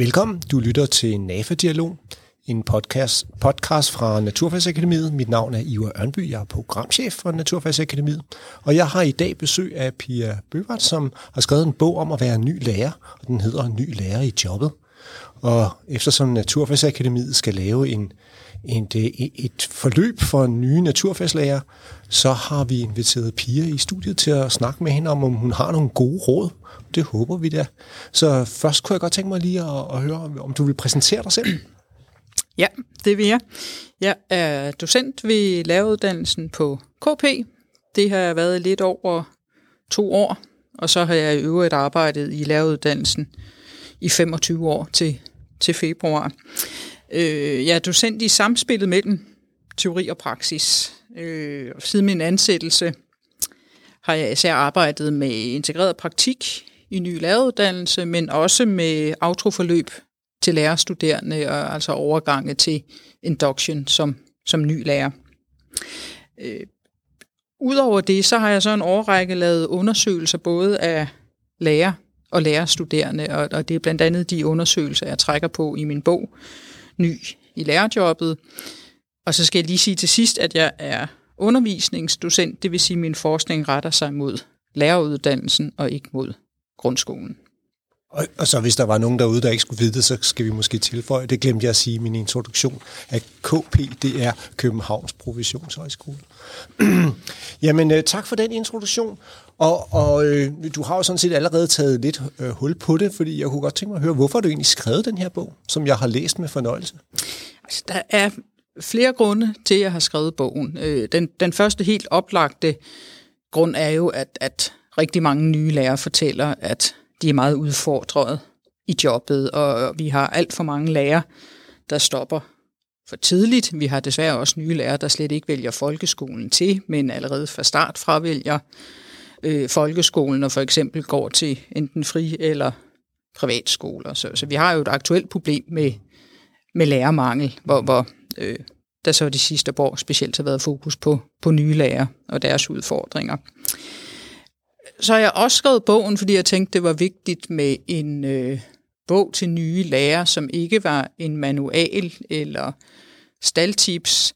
Velkommen. Du lytter til NAFA-dialog, en podcast, podcast fra Naturfagsakademiet. Mit navn er Ivar Ørnby, jeg er programchef for Naturfagsakademiet, og jeg har i dag besøg af Pia Bøvart, som har skrevet en bog om at være ny lærer, og den hedder Ny lærer i jobbet. Og eftersom Naturfagsakademiet skal lave en, et, øh, et forløb for nye naturfagslærer, så har vi inviteret Pia i studiet til at snakke med hende om, om hun har nogle gode råd. Det håber vi da. Så først kunne jeg godt tænke mig lige at, at høre, om du vil præsentere dig selv. Ja, det vil jeg. Jeg er docent ved læreruddannelsen på KP. Det har jeg været lidt over to år, og så har jeg i øvrigt arbejdet i læreruddannelsen i 25 år til, til februar. Øh, jeg er docent i samspillet mellem teori og praksis. Øh, siden min ansættelse har jeg især arbejdet med integreret praktik i ny læreruddannelse, men også med autoforløb til lærerstuderende, og altså overgange til induction som, som ny lærer. Øh, Udover det, så har jeg så en årrække lavet undersøgelser både af lærer og lærerstuderende, og, og det er blandt andet de undersøgelser, jeg trækker på i min bog, Ny i lærerjobbet. Og så skal jeg lige sige til sidst, at jeg er undervisningsdocent, det vil sige, at min forskning retter sig mod læreruddannelsen og ikke mod grundskolen. Og, og så hvis der var nogen derude, der ikke skulle vide det, så skal vi måske tilføje, det glemte jeg at sige i min introduktion, at KP, det er Københavns Provisionshøjskole. Jamen, øh, tak for den introduktion. Og, og øh, du har jo sådan set allerede taget lidt øh, hul på det, fordi jeg kunne godt tænke mig at høre, hvorfor har du egentlig skrevet den her bog, som jeg har læst med fornøjelse? Altså, der er flere grunde til, at jeg har skrevet bogen. Øh, den, den første helt oplagte grund er jo, at, at rigtig mange nye lærere fortæller, at de er meget udfordret i jobbet, og vi har alt for mange lærere, der stopper for tidligt. Vi har desværre også nye lærere, der slet ikke vælger folkeskolen til, men allerede fra start fravælger øh, folkeskolen og for eksempel går til enten fri- eller privatskoler. Så, så vi har jo et aktuelt problem med, med lærermangel, hvor, hvor øh, der så de sidste år specielt har været fokus på, på nye lærere og deres udfordringer. Så har jeg også skrevet bogen, fordi jeg tænkte, det var vigtigt med en øh, bog til nye lærere, som ikke var en manual eller staldtips.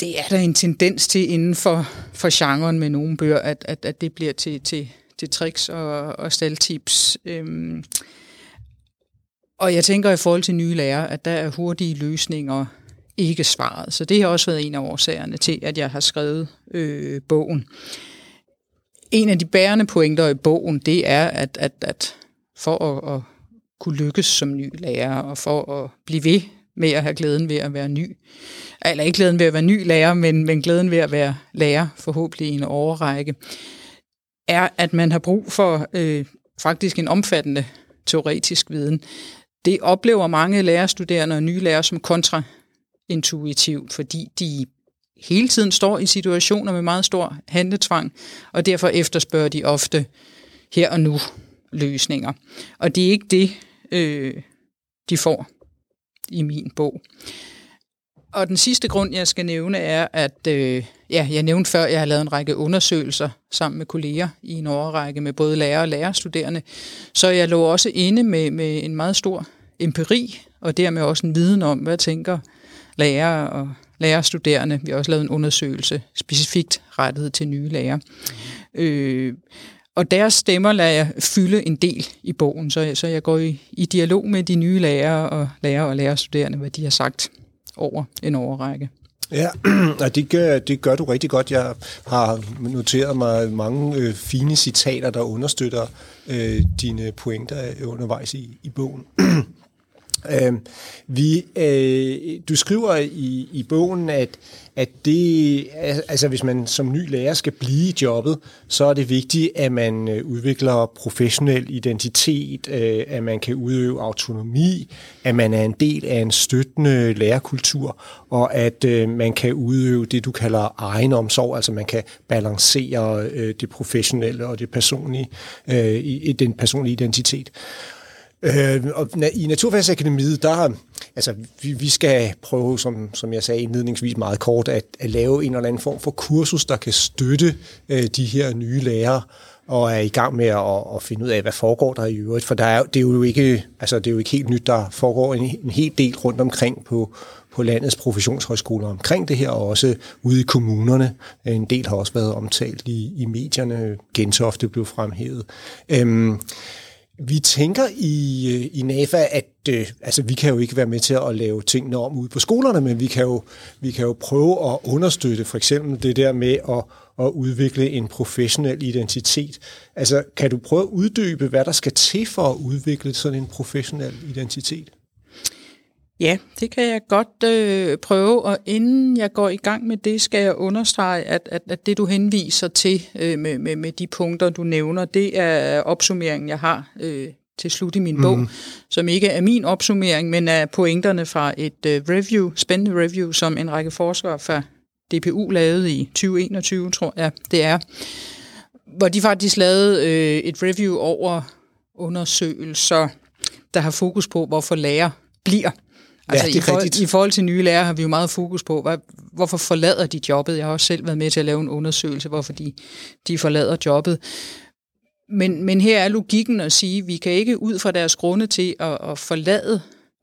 Det er der en tendens til inden for, for genren med nogle bøger, at, at, at det bliver til, til, til tricks og, og staldtips. Øhm, og jeg tænker i forhold til nye lærere, at der er hurtige løsninger ikke svaret. Så det har også været en af årsagerne til, at jeg har skrevet øh, bogen. En af de bærende pointer i bogen, det er, at, at, at for at, at kunne lykkes som ny lærer, og for at blive ved med at have glæden ved at være ny, eller ikke glæden ved at være ny lærer, men, men glæden ved at være lærer, forhåbentlig i en overrække, er, at man har brug for øh, faktisk en omfattende teoretisk viden. Det oplever mange lærerstuderende og nye lærere som kontraintuitivt, fordi de hele tiden står i situationer med meget stor handletvang, og derfor efterspørger de ofte her og nu løsninger. Og det er ikke det, øh, de får i min bog. Og den sidste grund, jeg skal nævne, er, at øh, ja, jeg nævnte før, at jeg har lavet en række undersøgelser sammen med kolleger i en overrække med både lærere og lærerstuderende. Så jeg lå også inde med, med en meget stor empiri, og dermed også en viden om, hvad tænker lærere og lærerstuderende. Vi har også lavet en undersøgelse specifikt rettet til nye lærere. Øh, og deres stemmer lader jeg fylde en del i bogen, så jeg, så jeg går i, i dialog med de nye lærere og lærere og lærerstuderende, hvad de har sagt over en overrække. Ja, og det gør, det gør du rigtig godt. Jeg har noteret mig mange øh, fine citater, der understøtter øh, dine pointer undervejs i, i bogen. Øh, vi, øh, du skriver i, i bogen, at, at det, altså hvis man som ny lærer skal blive i jobbet, så er det vigtigt, at man øh, udvikler professionel identitet, øh, at man kan udøve autonomi, at man er en del af en støttende lærerkultur, og at øh, man kan udøve det, du kalder egenomsorg, altså man kan balancere øh, det professionelle og det personlige, øh, i, den personlige identitet. Øh, og i Naturfagsakademiet, der altså, vi, vi skal prøve, som, som jeg sagde indledningsvis meget kort, at, at lave en eller anden form for kursus, der kan støtte øh, de her nye lærere og er i gang med at, at finde ud af, hvad foregår der i øvrigt. For der er, det, er jo ikke, altså, det er jo ikke helt nyt, der foregår en, en hel del rundt omkring på, på landets professionshøjskoler omkring det her, og også ude i kommunerne. En del har også været omtalt i, i medierne. Gentofte blev fremhævet. Øhm, vi tænker i, øh, i NAFA, at øh, altså, vi kan jo ikke være med til at lave tingene om ude på skolerne, men vi kan jo, vi kan jo prøve at understøtte for eksempel det der med at, at udvikle en professionel identitet. Altså, kan du prøve at uddybe, hvad der skal til for at udvikle sådan en professionel identitet? Ja, det kan jeg godt øh, prøve, og inden jeg går i gang med det, skal jeg understrege, at, at, at det du henviser til øh, med, med, med de punkter, du nævner, det er opsummeringen, jeg har øh, til slut i min mm. bog, som ikke er min opsummering, men er pointerne fra et øh, review, spændende review, som en række forskere fra DPU lavede i 2021, tror jeg det er, hvor de faktisk lavede øh, et review over undersøgelser, der har fokus på, hvorfor lærer bliver. Altså ja, det er i, forhold, i forhold til nye lærere har vi jo meget fokus på, hvad, hvorfor forlader de jobbet? Jeg har også selv været med til at lave en undersøgelse, hvorfor de, de forlader jobbet. Men, men her er logikken at sige, at vi kan ikke ud fra deres grunde til at, at forlade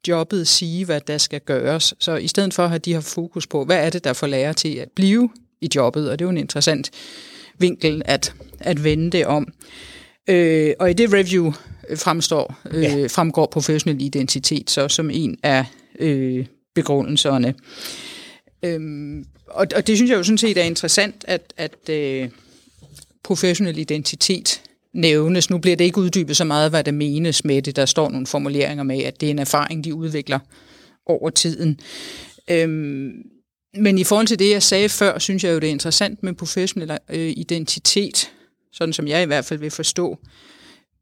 jobbet sige, hvad der skal gøres. Så i stedet for at de har fokus på, hvad er det, der får lærer til at blive i jobbet, og det er jo en interessant vinkel at, at vende det om. Øh, og i det review fremstår, øh, ja. fremgår professionel identitet så som en af øh, begrundelserne. Øhm, og, og det synes jeg jo sådan set er interessant, at, at øh, professionel identitet nævnes. Nu bliver det ikke uddybet så meget, hvad der menes med det. Der står nogle formuleringer med, at det er en erfaring, de udvikler over tiden. Øhm, men i forhold til det, jeg sagde før, synes jeg jo, det er interessant med professionel øh, identitet, sådan som jeg i hvert fald vil forstå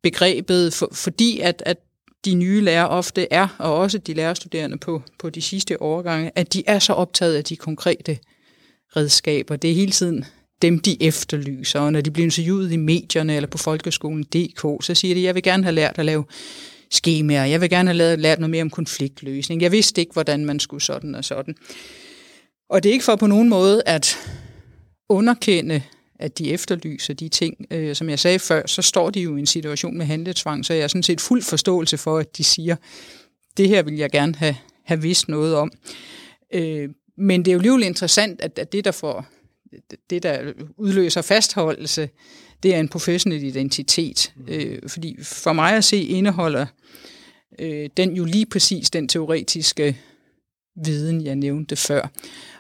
begrebet, for, fordi at, at de nye lærere ofte er, og også de lærerstuderende på, på de sidste årgange, at de er så optaget af de konkrete redskaber. Det er hele tiden dem, de efterlyser, og når de bliver interviewet i medierne eller på folkeskolen.dk, så siger de, jeg vil gerne have lært at lave skemaer, jeg vil gerne have lært, lært noget mere om konfliktløsning, jeg vidste ikke, hvordan man skulle sådan og sådan. Og det er ikke for på nogen måde at underkende at de efterlyser de ting. Øh, som jeg sagde før, så står de jo i en situation med handletvang, så jeg er sådan set fuld forståelse for, at de siger, det her vil jeg gerne have, have vidst noget om. Øh, men det er jo alligevel interessant, at, at det, der får det, der udløser fastholdelse, det er en professionel identitet. Øh, fordi for mig at se indeholder øh, den jo lige præcis den teoretiske viden, jeg nævnte før.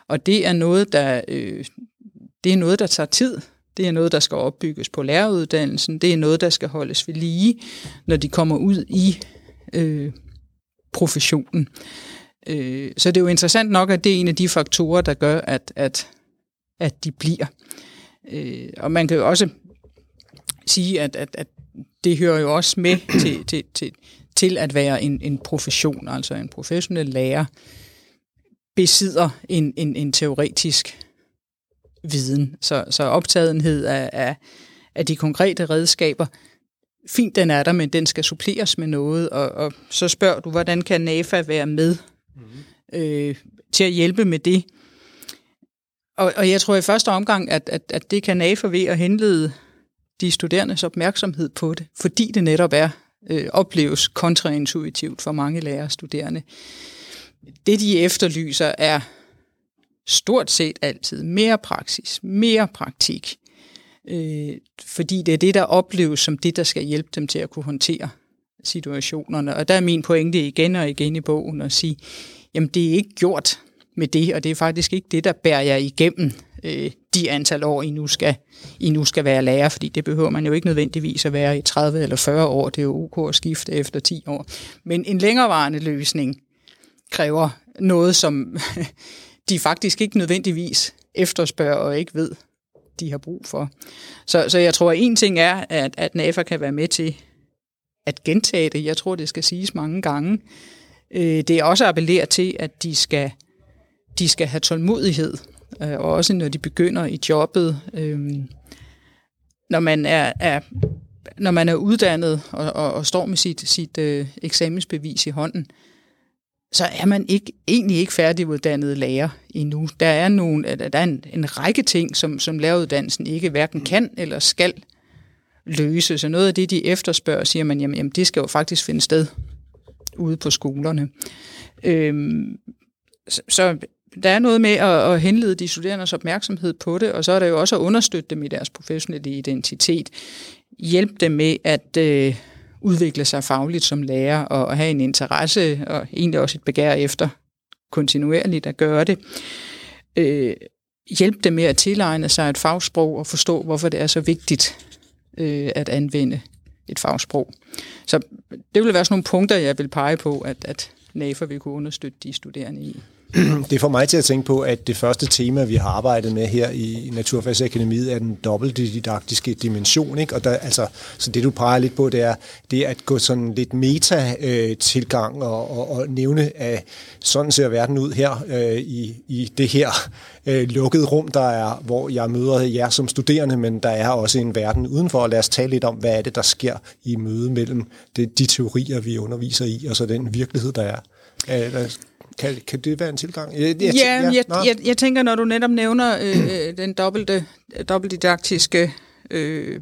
Og det er noget, der, øh, det er noget, der tager tid. Det er noget, der skal opbygges på læreruddannelsen. Det er noget, der skal holdes ved lige, når de kommer ud i øh, professionen. Øh, så det er jo interessant nok, at det er en af de faktorer, der gør, at, at, at de bliver. Øh, og man kan jo også sige, at, at, at det hører jo også med til, til, til, til at være en, en profession, altså en professionel lærer besidder en, en, en teoretisk viden. Så, så optagethed af, af, af de konkrete redskaber, fint den er der, men den skal suppleres med noget, og, og så spørger du, hvordan kan NAFA være med mm-hmm. øh, til at hjælpe med det? Og, og jeg tror i første omgang, at, at, at det kan NAFA ved at henlede de studerendes opmærksomhed på det, fordi det netop er øh, opleves kontraintuitivt for mange lærere studerende. Det, de efterlyser, er stort set altid mere praksis, mere praktik, øh, fordi det er det, der opleves som det, der skal hjælpe dem til at kunne håndtere situationerne. Og der er min pointe igen og igen i bogen at sige, jamen det er ikke gjort med det, og det er faktisk ikke det, der bærer jer igennem øh, de antal år, I nu, skal, I nu skal være lærer, fordi det behøver man jo ikke nødvendigvis at være i 30 eller 40 år. Det er jo ok at skifte efter 10 år. Men en længerevarende løsning kræver noget, som de faktisk ikke nødvendigvis efterspørger og ikke ved, de har brug for. Så, så jeg tror, at en ting er, at, at NAFA kan være med til at gentage det. Jeg tror, det skal siges mange gange. Øh, det er også appelleret appellere til, at de skal, de skal have tålmodighed, øh, og også når de begynder i jobbet. Øh, når man er, er når man er uddannet og, og, og står med sit, sit øh, eksamensbevis i hånden, så er man ikke, egentlig ikke færdiguddannet lærer endnu. Der er, nogle, der er en, en række ting, som, som læreruddannelsen ikke hverken kan eller skal løse. Så noget af det, de efterspørger, siger man, jamen, jamen det skal jo faktisk finde sted ude på skolerne. Øhm, så, så der er noget med at, at henlede de studerendes opmærksomhed på det, og så er der jo også at understøtte dem i deres professionelle identitet. Hjælp dem med at øh, udvikle sig fagligt som lærer og, og have en interesse og egentlig også et begær efter kontinuerligt at gøre det. Øh, hjælpe dem med at tilegne sig et fagsprog og forstå, hvorfor det er så vigtigt øh, at anvende et fagsprog. Så det vil være sådan nogle punkter, jeg vil pege på, at, at NAFA vil kunne understøtte de studerende i. Det får mig til at tænke på, at det første tema, vi har arbejdet med her i Naturfagsakademiet, er den dobbeltdidaktiske dimension. Ikke? Og der, altså, så det, du peger lidt på, det er, det er at gå sådan lidt meta-tilgang øh, og, og, og nævne, at sådan ser verden ud her øh, i, i det her øh, lukkede rum, der er, hvor jeg møder jer som studerende, men der er også en verden udenfor, og lad os tale lidt om, hvad er det, der sker i møde mellem det, de teorier, vi underviser i, og så den virkelighed, der er. Øh, kan, kan det være en tilgang? Jeg, jeg, ja, ja jeg, jeg, jeg tænker, når du netop nævner øh, øh den dobbelte, dobbeltdidaktiske øh,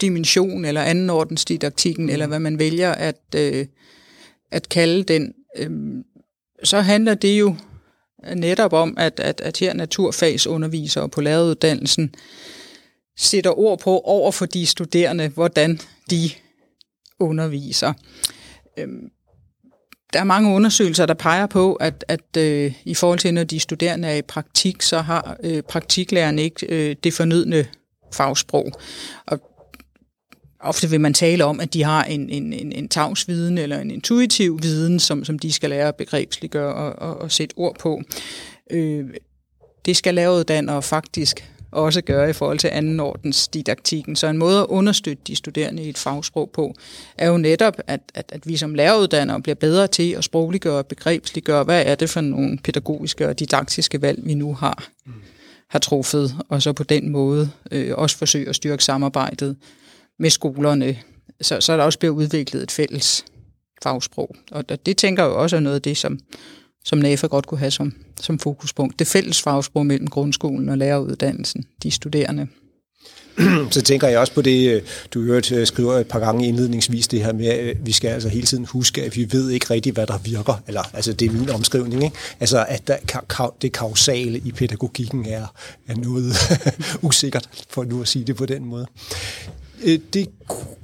dimension, eller andenordensdidaktikken, eller hvad man vælger at, øh, at kalde den, øh, så handler det jo netop om, at, at, at her naturfagsundervisere på læreruddannelsen sætter ord på over for de studerende, hvordan de underviser. Øhm, der er mange undersøgelser, der peger på, at, at øh, i forhold til, når de studerende er i praktik, så har øh, praktiklæreren ikke øh, det fornødne fagsprog. Og ofte vil man tale om, at de har en, en, en, en tavsviden eller en intuitiv viden, som, som de skal lære at begrebsliggøre og, og, og sætte ord på. Øh, det skal læreruddannere faktisk også gøre i forhold til andenordens didaktikken. Så en måde at understøtte de studerende i et fagsprog på, er jo netop, at, at, at vi som læreruddannere bliver bedre til at sprogliggøre og begrebsliggøre, hvad er det for nogle pædagogiske og didaktiske valg, vi nu har, har truffet, og så på den måde øh, også forsøge at styrke samarbejdet med skolerne, så, så der også bliver udviklet et fælles fagsprog. Og det tænker jeg jo også er noget af det, som, som NAFA godt kunne have som, som fokuspunkt. Det fælles fagsprog mellem grundskolen og læreruddannelsen, de studerende. Så tænker jeg også på det, øh, du hørt øh, skriver et par gange indledningsvis, det her med, at vi skal altså hele tiden huske, at vi ved ikke rigtigt, hvad der virker. Eller, altså det er min omskrivning, ikke? Altså at der, det kausale i pædagogikken er, er noget usikkert, for nu at sige det på den måde. Øh, det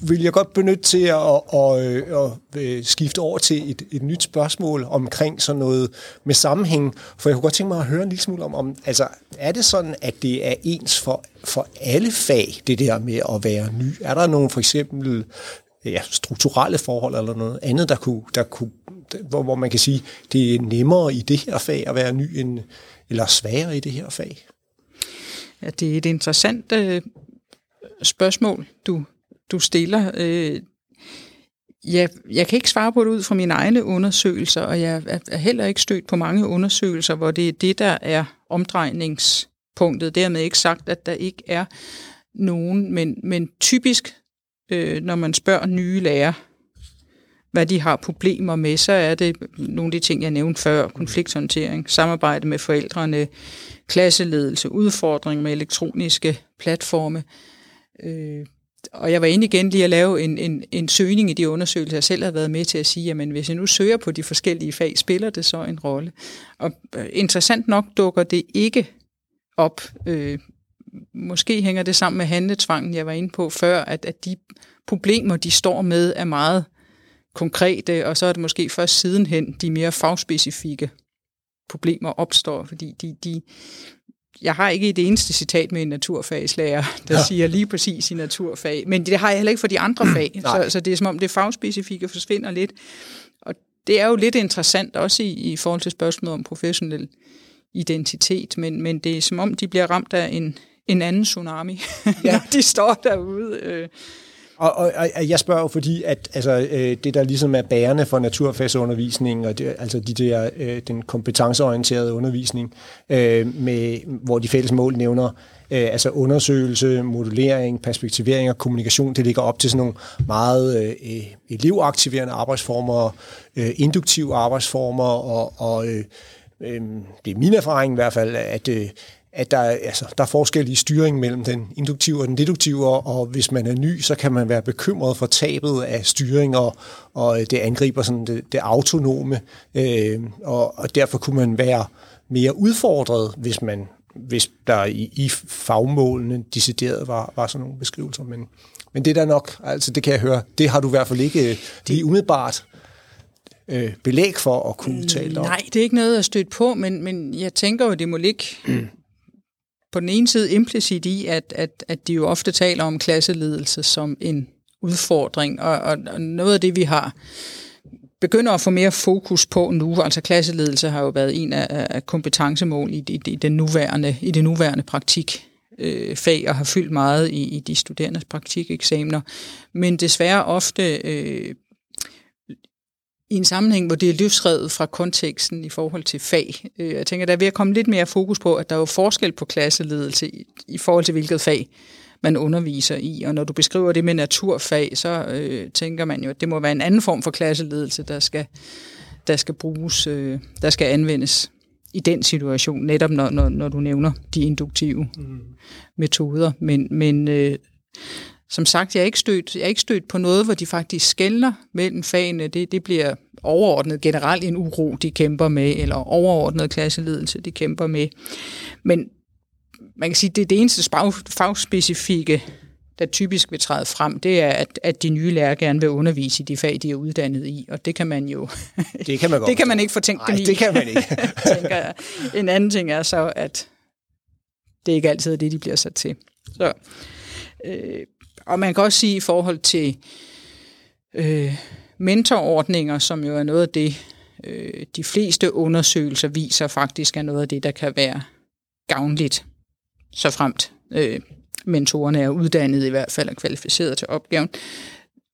vil jeg godt benytte til at, at, at, at øh, skifte over til et, et nyt spørgsmål omkring sådan noget med sammenhæng. For jeg kunne godt tænke mig at høre en lille smule om, om altså, er det sådan, at det er ens for, for alle fag, det der med at være ny? Er der nogle for eksempel ja, strukturelle forhold eller noget andet, der kunne, der kunne, hvor, hvor man kan sige, det er nemmere i det her fag at være ny, end, eller sværere i det her fag? Ja, det er et interessant øh, spørgsmål, du, du stiller. Øh, jeg, jeg kan ikke svare på det ud fra mine egne undersøgelser, og jeg er heller ikke stødt på mange undersøgelser, hvor det er det, der er omdrejningspunktet. Dermed ikke sagt, at der ikke er nogen, men, men typisk, øh, når man spørger nye lærere, hvad de har problemer med, så er det nogle af de ting, jeg nævnte før, konflikthåndtering, samarbejde med forældrene, klasseledelse, udfordring med elektroniske platforme, Øh, og jeg var inde igen lige at lave en, en, en søgning i de undersøgelser, jeg selv har været med til at sige, jamen hvis jeg nu søger på de forskellige fag, spiller det så en rolle? Og øh, interessant nok dukker det ikke op. Øh, måske hænger det sammen med handletvangen, jeg var inde på før, at, at de problemer, de står med, er meget konkrete, og så er det måske først sidenhen de mere fagspecifikke problemer opstår, fordi de, de, jeg har ikke det eneste citat med en naturfagslærer, der ja. siger lige præcis i naturfag, men det har jeg heller ikke for de andre fag, så, så det er som om det fagspecifikke forsvinder lidt. Og det er jo lidt interessant også i, i forhold til spørgsmålet om professionel identitet, men, men det er som om, de bliver ramt af en, en anden tsunami, ja. når de står derude. Øh, og, og, og jeg spørger jo fordi, at altså, øh, det der ligesom er bærende for naturfagsundervisningen, og det, altså de der, øh, den kompetenceorienterede undervisning, øh, med, hvor de fælles mål nævner øh, altså undersøgelse, modulering, perspektivering og kommunikation, det ligger op til sådan nogle meget øh, elevaktiverende arbejdsformer, øh, induktive arbejdsformer, og, og øh, øh, det er min erfaring i hvert fald, at øh, at der, altså, der er forskel i styring mellem den induktive og den deduktive, og hvis man er ny, så kan man være bekymret for tabet af styring, og, og det angriber sådan det, det autonome, øh, og, og derfor kunne man være mere udfordret, hvis man hvis der i, i fagmålene decideret var, var sådan nogle beskrivelser. Men, men det er der nok, altså det kan jeg høre, det har du i hvert fald ikke øh, lige umiddelbart øh, belæg for at kunne tale om. Nej, det er ikke noget at støtte på, men, men jeg tænker jo, det må ligge på den ene side implicit i, at, at, at de jo ofte taler om klasseledelse som en udfordring, og, og, og noget af det, vi har begynder at få mere fokus på nu, altså klasseledelse har jo været en af, af kompetencemål i, i, i, den nuværende, i det nuværende praktik øh, fag og har fyldt meget i, i de studerendes praktikeksamener, men desværre ofte øh, i en sammenhæng, hvor det er livsredet fra konteksten i forhold til fag. Øh, jeg tænker, der er ved at komme lidt mere fokus på, at der er jo forskel på klasseledelse i, i forhold til hvilket fag man underviser i. Og når du beskriver det med naturfag, så øh, tænker man jo, at det må være en anden form for klasseledelse, der skal, der skal bruges, øh, der skal anvendes i den situation, netop når, når, når du nævner de induktive mm. metoder. Men, men øh, som sagt, jeg er, ikke stødt, jeg er ikke stødt på noget, hvor de faktisk skældner mellem fagene. Det, det bliver overordnet generelt en uro, de kæmper med, eller overordnet klasseledelse, de kæmper med. Men man kan sige, det, det eneste fagspecifikke, der typisk vil træde frem, det er, at, at de nye lærere gerne vil undervise i de fag, de er uddannet i, og det kan man jo... Det kan man godt. det kan man ikke få tænkt Nej, det kan man ikke. tænker. En anden ting er så, at det ikke altid er det, de bliver sat til. Så, øh, og man kan også sige i forhold til øh, mentorordninger, som jo er noget af det, øh, de fleste undersøgelser viser faktisk er noget af det, der kan være gavnligt så fremt øh, mentorerne er uddannet i hvert fald og kvalificeret til opgaven.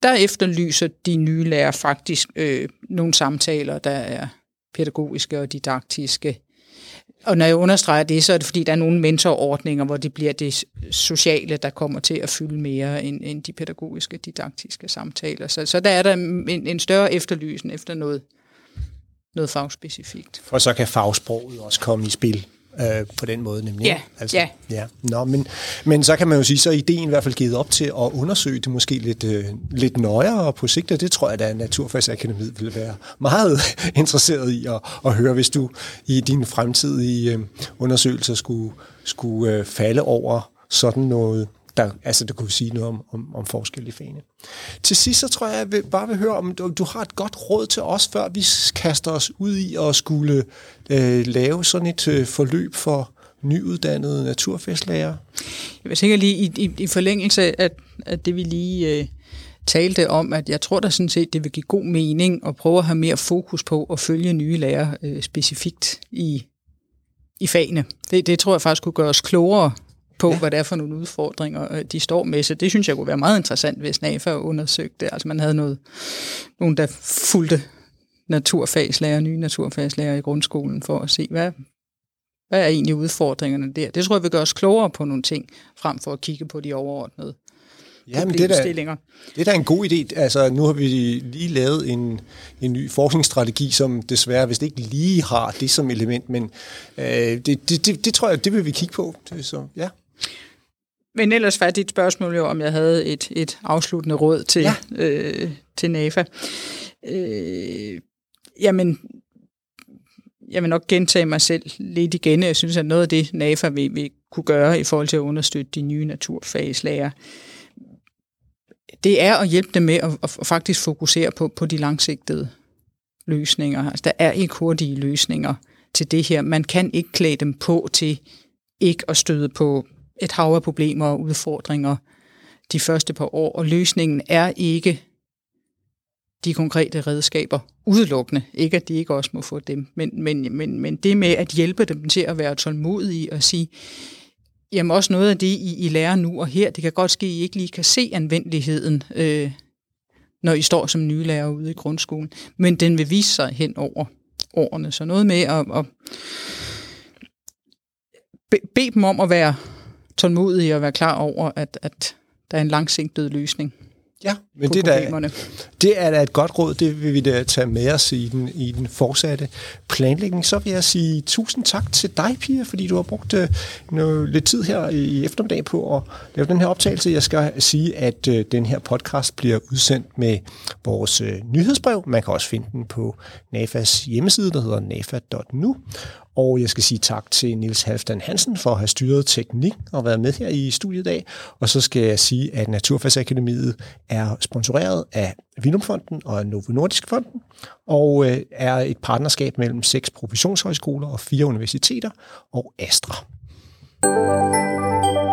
Der efterlyser de nye lærere faktisk øh, nogle samtaler, der er pædagogiske og didaktiske. Og når jeg understreger det, så er det fordi, der er nogle mentorordninger, hvor det bliver det sociale, der kommer til at fylde mere end, end de pædagogiske, didaktiske samtaler. Så, så der er der en, en større efterlysen efter noget, noget fagspecifikt. Og så kan fagsproget også komme i spil øh, på den måde nemlig. Ja, altså, ja. ja. Nå, men, men så kan man jo sige, så er ideen i hvert fald givet op til at undersøge det måske lidt, øh, lidt nøjere på sigt, og det tror jeg, at Naturfagsakademiet vil være meget interesseret i at, at høre, hvis du i din fremtidige øh, undersøgelser skulle, skulle øh, falde over sådan noget der, altså, der kunne sige noget om, om, om forskel i fagene. Til sidst så tror jeg, jeg vil, bare vil høre, om du, du har et godt råd til os, før vi kaster os ud i at skulle øh, lave sådan et øh, forløb for nyuddannede naturfæstlærer. Jeg vil tænke lige i, i, i forlængelse af, af det, vi lige øh, talte om, at jeg tror da sådan set, det vil give god mening at prøve at have mere fokus på at følge nye lærere øh, specifikt i, i fagene. Det, det tror jeg faktisk kunne gøre os klogere på, ja. hvad det er for nogle udfordringer, øh, de står med. Så det synes jeg kunne være meget interessant, hvis NAFA undersøgte det. Altså man havde noget, nogen, der fulgte naturfagslærer, nye naturfagslærer i grundskolen, for at se, hvad, hvad er egentlig udfordringerne der. Det tror jeg vil gøre os klogere på nogle ting, frem for at kigge på de overordnede Ja, men det er, da, det er da en god idé. Altså, nu har vi lige lavet en, en ny forskningsstrategi, som desværre vist ikke lige har det som element, men øh, det, det, det, det tror jeg, det vil vi kigge på. Så, ja. Men ellers var dit spørgsmål jo, om jeg havde et, et afsluttende råd til, ja. øh, til NAFA. Øh, jamen, jeg vil nok gentage mig selv lidt igen. Jeg synes, at noget af det, NAFA vil, vil kunne gøre i forhold til at understøtte de nye naturfagslager, det er at hjælpe dem med at, at faktisk fokusere på, på de langsigtede løsninger. Altså, der er ikke hurtige løsninger til det her. Man kan ikke klæde dem på til ikke at støde på et hav af problemer og udfordringer de første par år, og løsningen er ikke de konkrete redskaber udelukkende. Ikke at de ikke også må få dem, men, men, men, men det med at hjælpe dem til at være tålmodige og sige, jamen også noget af det, I, I lærer nu og her. Det kan godt ske, at I ikke lige kan se anvendeligheden, øh, når I står som nye lærer ude i grundskolen. Men den vil vise sig hen over årene. Så noget med at, at bede dem om at være tålmodige og være klar over, at, at der er en langsigtet løsning. Ja, men det, der, det er da et godt råd, det vil vi da tage med os i den, i den fortsatte planlægning. Så vil jeg sige tusind tak til dig, Pia, fordi du har brugt uh, noget, lidt tid her i eftermiddag på at lave den her optagelse. Jeg skal sige, at uh, den her podcast bliver udsendt med vores uh, nyhedsbrev. Man kan også finde den på NAFAs hjemmeside, der hedder nafa.nu. Og jeg skal sige tak til Nils Halfdan Hansen for at have styret teknik og været med her i studiet i dag. Og så skal jeg sige, at Naturfagsakademiet er sponsoreret af Vinumfonden og Novo Nordisk Fonden, og øh, er et partnerskab mellem seks professionshøjskoler og fire universiteter og Astra. thank you